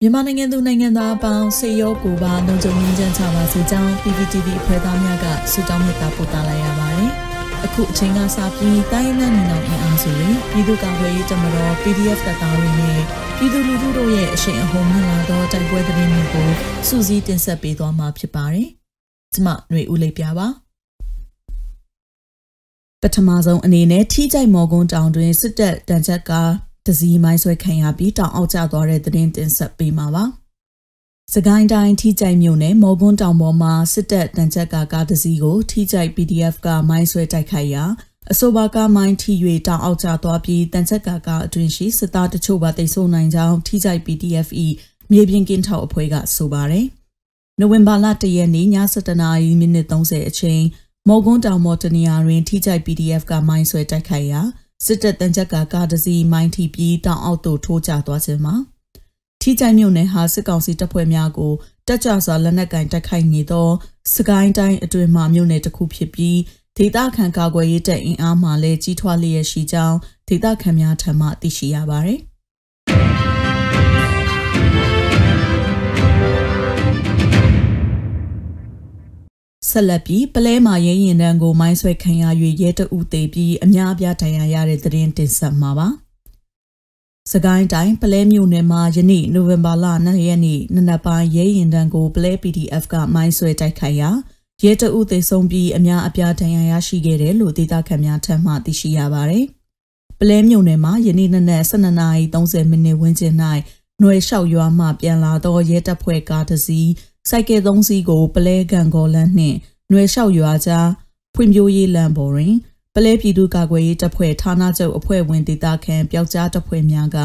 မြန်မာနိုင်ငံသူနိုင်ငံသားအပေါင်းစေရောကိုပါလုံခြုံရေးချမ်းသာပါစေကြောင်း PPTV ဖွဲ့သားများကဆုတောင်းမေတ္တာပို့သလိုက်ရပါတယ်။အခုအချိန်ကစပြီးတိုင်းနဲ့နေအောင်အင်အားစုတွေပြည်သူ့ကာကွယ်ရေးတပ်မတော် PDF တပ်သားတွေနဲ့ပြည်သူလူထုတို့ရဲ့အရှိန်အဟုန်မြင့်လာသောတိုက်ပွဲသတင်းတွေကိုစူးစီးတင်ဆက်ပေးသွားမှာဖြစ်ပါတယ်။ကျွန်မຫນွေဦးလေးပြပါပထမဆုံးအနေနဲ့ထိကြိုက်မော်ကွန်းတောင်တွင်စစ်တပ်တန်ချက်က တစည်းမိုင်းဆွဲခံရပြီးတောင်အောက်ကျသွားတဲ့သတင်းတင်ဆက်ပေးမှာပါ။စကိုင်းတိုင်းထိကြိုက်မြို့နယ်မော်ကွန်းတောင်ပေါ်မှာစစ်တပ်တန်ချက်ကကားတစည်းကိုထိကြိုက် PDF ကမိုင်းဆွဲတိုက်ခိုက်ရာအဆိုပါကမိုင်းထီ၍တောင်အောက်ကျသွားပြီးတန်ချက်ကကအတွင်ရှိစစ်သားတချို့ပါတိတ်ဆိုးနိုင်ကြောင်းထိကြိုက် PDF ၏မြေပြင်ကင်းထောက်အဖွဲ့ကဆိုပါတယ်။နိုဝင်ဘာလ၁ရက်နေ့ည7:30နာရီမိနစ်30အချိန်မော်ကွန်းတောင်မော်တနီယာတွင်ထိကြိုက် PDF ကမိုင်းဆွဲတိုက်ခိုက်ရာ စစ်တပ်တန်ချက်ကကားတစီမိုင်းထိပြီးတောင်အောက်သို့ထိုးကျသွားခြင်းမှာထိကြိုက်မြို့နယ်ဟာစစ်ကောင်စီတပ်ဖွဲ့များကိုတက်ကြွစွာလက်နက်ကင်တိုက်ခိုက်နေသောစကိုင်းတိုင်းအတွင်းမှမြို့နယ်တစ်ခုဖြစ်ပြီးဒေသခံကာကွယ်ရေးတပ်အင်အားမှလည်းကြီးထွားလျက်ရှိကြောင်းဒေသခံများထံမှသိရှိရပါသည်။ ဆက်လက်ပြီးပလဲမာရဲရင်တန်းကိုမိုင်းဆွဲခံရ၍ရဲတအုပ်သေးပြီးအများအပြားဒဏ်ရာရတဲ့သတင်းတင်ဆက်မှာပါ။စကိုင်းတိုင်းပလဲမြို့နယ်မှာယနေ့နိုဝင်ဘာလ2ရက်နေ့နနက်ပိုင်းရဲရင်တန်းကိုပလဲ PDF ကမိုင်းဆွဲတိုက်ခိုက်ရာရဲတအုပ်သေးဆုံးပြီးအများအပြားဒဏ်ရာရရှိခဲ့တယ်လို့ဒေသခံများထံမှသိရှိရပါတယ်။ပလဲမြို့နယ်မှာယနေ့နနက်12:30မိနစ်ဝန်းကျင်၌ຫນွေလျှောက်ရွာမှပြန်လာသောရဲတပ်ဖွဲ့ကားတစ်စီး စိုက်ကယ်သုံးစီးကိုပလဲကန်ကောလန်းနှင့်ຫນွေလျှောက်ရွာကြားဖွံ့ဖြိုးရေးလမ်းပေါ်တွင်ပလဲပြည်သူ့ကာကွယ်ရေးတပ်ဖွဲ့ဌာနချုပ်အဖွဲ့ဝင်ဒေသခံပျောက်ကြားတပ်ဖွဲ့များက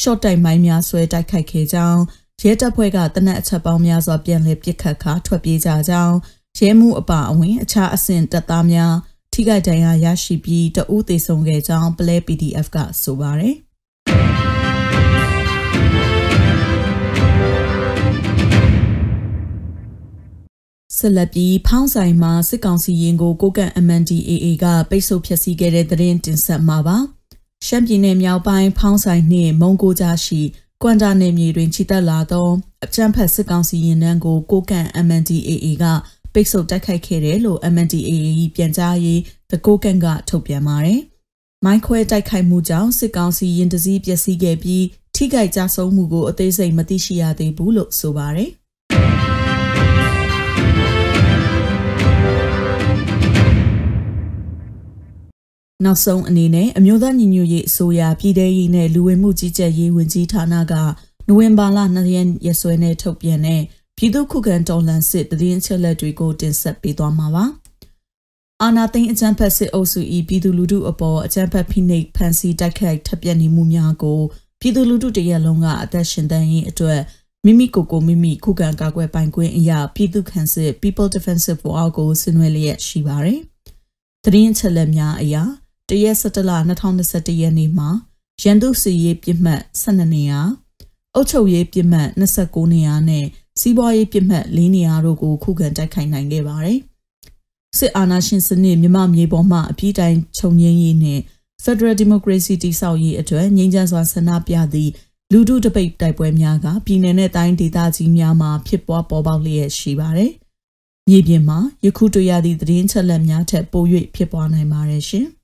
ရှော့တိုက်မိုင်းများဆွဲတိုက်ခိုက်ခဲ့ကြောင်းရဲတပ်ဖွဲ့ကတနက်အချက်ပေါင်းများစွာပြန်လည်ပစ်ခတ်ခါထွက်ပြေးကြကြောင်းရဲမှုအပါအဝင်အခြားအဆင့်တပ်သားများထိခိုက်ဒဏ်ရာရရှိပြီးတအူးသေဆုံးခဲ့ကြောင်းပလဲ PDF ကဆိုပါတယ် ဆက်လက်ပြီးဖောင်းဆိုင်မှာစစ်ကောင်စီရင်ကိုကိုကန့် MNDAA ကပိတ်ဆို့ဖျက်ဆီးခဲ့တဲ့သတင်းတင်ဆက်မှာပါ။ရှမ်းပြည်နယ်မြောက်ပိုင်းဖောင်းဆိုင်နှင့်မုံကိုကြားရှိကွမ်တာနယ်မြေတွင်ခြိတက်လာသောအကြမ်းဖက်စစ်ကောင်စီရင်နှန်းကိုကိုကန့် MNDAA ကပိတ်ဆို့တိုက်ခိုက်ခဲ့တယ်လို့ MNDAA ပြန်ကြားရေးတကိုကန့်ကထုတ်ပြန်ပါတယ်။မိုင်းခွဲတိုက်ခိုက်မှုကြောင့်စစ်ကောင်စီရင်တစည်းပျက်စီးခဲ့ပြီးထိခိုက်ကြဆုံးမှုကိုအသေးစိတ်မသိရှိရသေးဘူးလို့ဆိုပါတယ်။ နောက်ဆုံးအနေနဲ့အမျိုးသားညီညွတ်ရေးအစိုးရပြည်ထရေးနဲ့လူဝင်မှုကြီးကြပ်ရေးဝန်ကြီးဌာနကနိုဝင်ဘာလ2ရက်ရက်စွဲနဲ့ထုတ်ပြန်တဲ့ပြည်သူ့ခုခံတော်လှန်စစ်တည်င်းချက်လက်တွေကိုတင်ဆက်ပေးသွားမှာပါ။အာနာသိန်းအကြံဖက်စစ်အုပ်စု၏ပြည်သူလူထုအပေါ်အကြံဖက်ဖိနှိပ်ဖန်ဆီးတိုက်ခိုက်ထပ်ပြက်နေမှုများကိုပြည်သူလူထုတရက်လုံးကအသက်ရှင်တန်ရေးအတွက်မိမိကိုယ်ကိုမိမိခုခံကာကွယ်ပိုင်ခွင့်အရာပြည်သူ့ခံစစ် People Defensive War ကိုဆင်နွှဲလျက်ရှိပါတယ်။တရင်ချက်လက်များအရာ တရက်17လ2021ရက်နေ့မှာရန်သူစီရေးပြစ်မှတ်12နေရာအုပ်ချုပ်ရေးပြစ်မှတ်29နေရာနဲ့စီးပွားရေးပြစ်မှတ်၄နေရာတို့ကိုခုခံတိုက်ခိုက်နိုင်ခဲ့ပါတယ်။စစ်အာဏာရှင်စနစ်မြမမြေပေါ်မှအပြည့်တိုင်းခြုံငင်းရေးနဲ့ Federal Democracy တည်ဆောက်ရေးအတွက်ငြိမ်းချမ်းစွာဆန္ဒပြသည့်လူထုတပိတ်တိုက်ပွဲများကပြည်내နဲ့တိုင်းဒေသကြီးများမှာဖြစ်ပွားပေါ်ပေါက်လျက်ရှိပါတယ်။မြေပြင်မှာယခုတွေ့ရသည့်သတင်းချက်လက်များထက်ပို၍ဖြစ်ပွားနိုင်ပါတယ်ရှင်။